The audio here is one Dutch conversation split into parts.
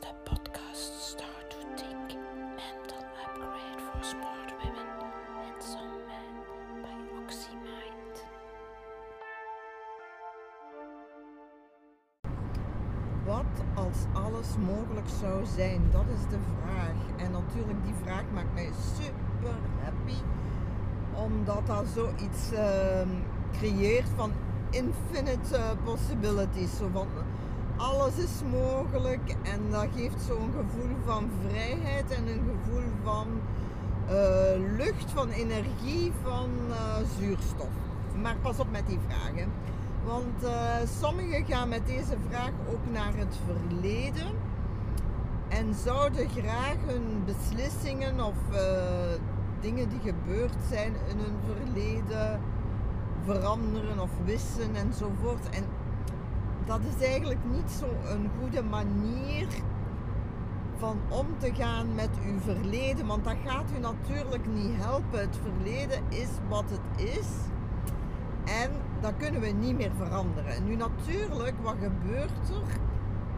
de podcast Start to Think Mental Upgrade for Smart Women and Some Men by Oxymind. Wat als alles mogelijk zou zijn? Dat is de vraag. En natuurlijk, die vraag maakt mij super happy. Omdat dat zoiets ehm creëert van infinite eh, possibilities. Zo van alles is mogelijk. En dat geeft zo'n gevoel van vrijheid en een gevoel van eh, lucht, van energie, van eh, zuurstof. Maar pas op met die vragen. Want eh, sommigen gaan met deze vraag ook naar het verleden en zouden graag hun beslissingen of dingen die gebeurd zijn in hun verleden veranderen of wissen enzovoort. En dat is eigenlijk niet zo'n goede manier van om te gaan met uw verleden, want dat gaat u natuurlijk niet helpen. Het verleden is wat het is. En dat kunnen we niet meer veranderen. Nu natuurlijk, wat gebeurt er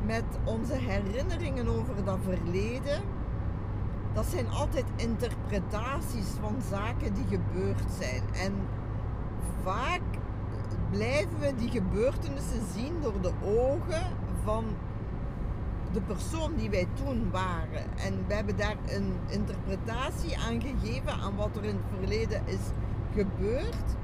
met onze herinneringen over dat verleden? Dat zijn altijd interpretaties van zaken die gebeurd zijn. En vaak blijven we die gebeurtenissen zien door de ogen van de persoon die wij toen waren. En we hebben daar een interpretatie aan gegeven aan wat er in het verleden is gebeurd.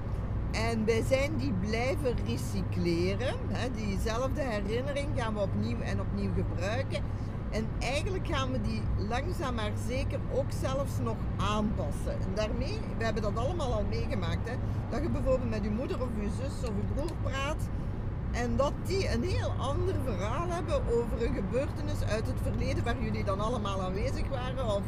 En wij zijn die blijven recycleren. Diezelfde herinnering gaan we opnieuw en opnieuw gebruiken. En eigenlijk gaan we die langzaam maar zeker ook zelfs nog aanpassen. En daarmee, we hebben dat allemaal al meegemaakt. Hè. Dat je bijvoorbeeld met je moeder of je zus of je broer praat. En dat die een heel ander verhaal hebben over een gebeurtenis uit het verleden waar jullie dan allemaal aanwezig waren. Of,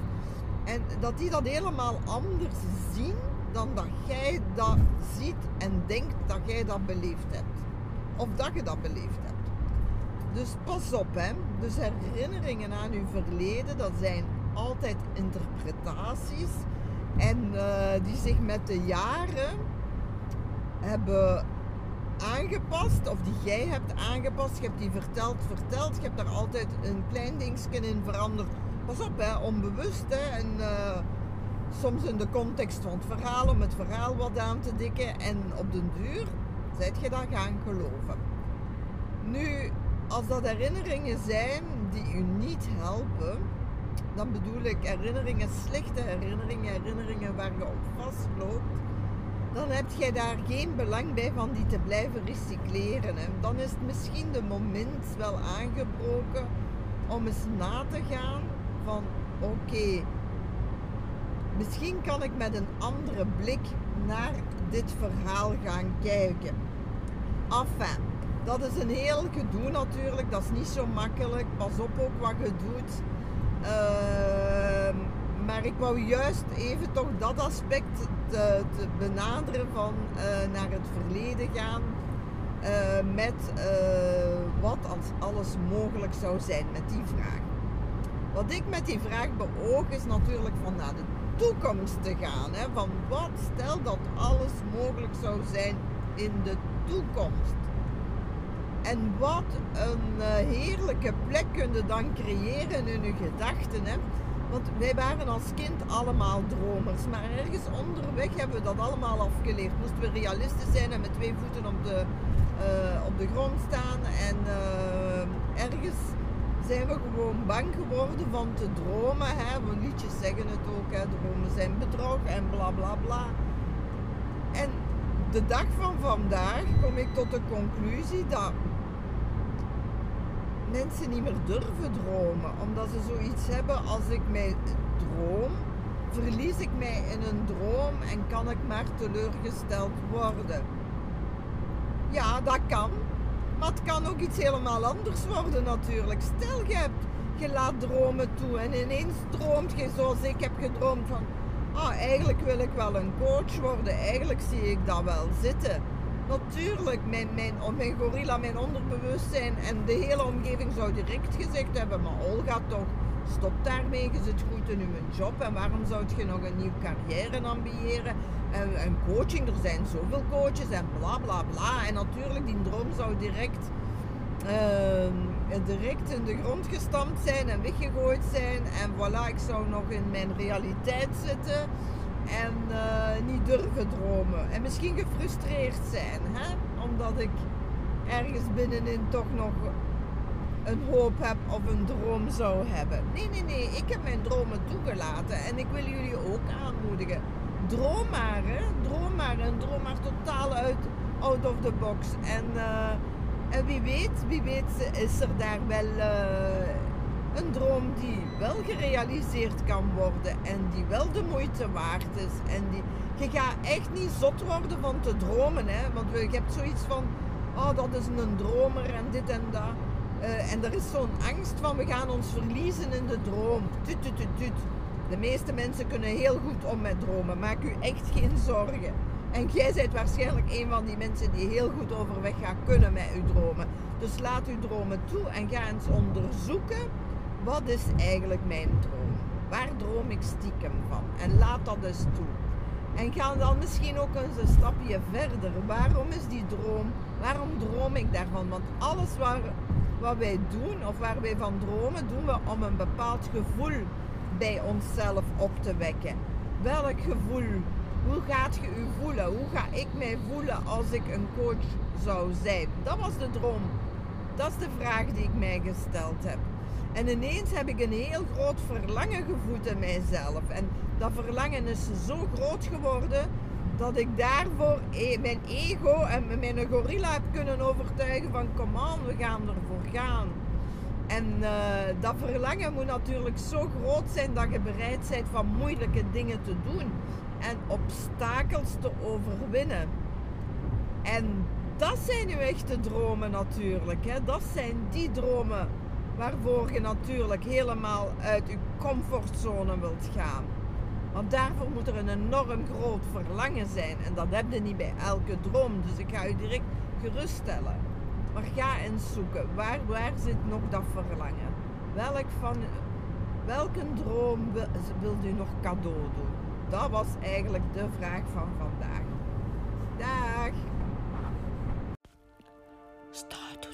en dat die dat helemaal anders zien dan dat jij dat ziet en denkt dat jij dat beleefd hebt. Of dat je dat beleefd hebt. Dus pas op, hè. Dus herinneringen aan uw verleden, dat zijn altijd interpretaties. En eh, die zich met de jaren hebben aangepast, of die jij hebt aangepast. Je hebt die verteld, verteld. Je hebt daar altijd een klein dingetje in veranderd. Pas op, hè, onbewust. Hè. En, eh, soms in de context van het verhaal, om het verhaal wat aan te dikken. En op den duur zijt je dat gaan geloven. Nu, als dat herinneringen zijn die u niet helpen, dan bedoel ik herinneringen, slechte herinneringen, herinneringen waar je op vastloopt, dan heb jij daar geen belang bij van die te blijven recycleren. En dan is het misschien de moment wel aangebroken om eens na te gaan van oké, misschien kan ik met een andere blik naar dit verhaal gaan kijken. Enfin, dat is een heel gedoe natuurlijk, dat is niet zo makkelijk. Pas op ook wat je doet. Ehm, maar ik wou juist even toch dat aspect te, benaderen van eh, naar het verleden gaan. eh, met eh, wat als alles mogelijk zou zijn met die vraag. Wat ik met die vraag beoog is natuurlijk van naar de toekomst te gaan. Hè? Van wat stel dat alles mogelijk zou zijn in de toekomst. En wat een eh, heerlijke plek kun je dan creëren in je gedachten. Hè? Want wij waren als kind allemaal dromers. Maar ergens onderweg hebben we dat allemaal afgeleerd. Moesten we realistisch zijn en met twee voeten op de, eh, op de grond staan. En eh, ergens zijn we gewoon bang geworden van te dromen. Hè? Want liedjes zeggen het ook, hè? dromen zijn bedrog en bla bla bla. En de dag van vandaag kom ik tot de conclusie dat mensen niet meer durven dromen. Omdat ze zoiets hebben als ik mij droom, verlies ik mij in een droom en kan ik maar teleurgesteld worden. Ja, dat kan. Maar het kan ook iets helemaal anders worden natuurlijk. Stel je hebt, je laat dromen toe en ineens droomt je zoals ik heb gedroomd van, ah eigenlijk wil ik wel een coach worden, eigenlijk zie ik dat wel zitten. Natuurlijk, mijn, mijn, mijn gorilla, mijn onderbewustzijn en de hele omgeving zou direct gezegd hebben, maar Olga toch, stop daarmee, je zit goed in je job en waarom zou je nog een nieuwe carrière ambiëren? En, en coaching, er zijn zoveel coaches en bla bla bla. En natuurlijk, die droom zou direct ehm, eh, direct in de grond gestampt zijn en weggegooid zijn. En voilà, ik zou nog in mijn realiteit zitten en eh, niet durven dromen. En misschien gefrustreerd zijn, hè? omdat ik ergens binnenin toch nog een hoop heb of een droom zou hebben. Nee, nee, nee, ik heb mijn dromen toegelaten en ik wil jullie ook aanmoedigen. Droom maar, hè? droom maar en droom maar totaal uit, out of the box. En, eh, en wie weet, wie weet is er daar wel eh, een droom die wel gerealiseerd kan worden en die wel de moeite waard is. En die, je gaat echt niet zot worden van te dromen, hè? want je hebt zoiets van, oh dat is een dromer en dit en dat. Uh, en er is zo'n angst van we gaan ons verliezen in de droom. Tut, tut, tut, tut. De meeste mensen kunnen heel goed om met dromen. Maak u echt geen zorgen. En jij bent waarschijnlijk een van die mensen die heel goed overweg gaat kunnen met uw dromen. Dus laat uw dromen toe en ga eens onderzoeken wat is eigenlijk mijn droom. Waar droom ik stiekem van? En laat dat eens toe. En ga dan misschien ook eens een stapje verder. Waarom is die droom? Waarom droom ik daarvan? Want alles wat wij doen of waar wij van dromen, doen we om een bepaald gevoel bij onszelf op te wekken. Welk gevoel? Hoe gaat je u voelen? Hoe ga ik mij voelen als ik een coach zou zijn? Dat was de droom. Dat is de vraag die ik mij gesteld heb. En ineens heb ik een heel groot verlangen gevoeld in mijzelf. En dat verlangen is zo groot geworden dat ik daarvoor e- mijn ego en mijn gorilla heb kunnen overtuigen van kom aan, we gaan ervoor gaan. En uh, dat verlangen moet natuurlijk zo groot zijn dat je bereid bent van moeilijke dingen te doen en obstakels te overwinnen. En dat zijn nu echte dromen natuurlijk. Hè? Dat zijn die dromen waarvoor je natuurlijk helemaal uit je comfortzone wilt gaan. Want daarvoor moet er een enorm groot verlangen zijn. En dat heb je niet bij elke droom. Dus ik ga je direct geruststellen. Maar ga eens zoeken. Waar, waar zit nog dat verlangen? Welk van, welke droom wil, wilt u nog cadeau doen? dat was eigenlijk de vraag van vandaag. Dag! Start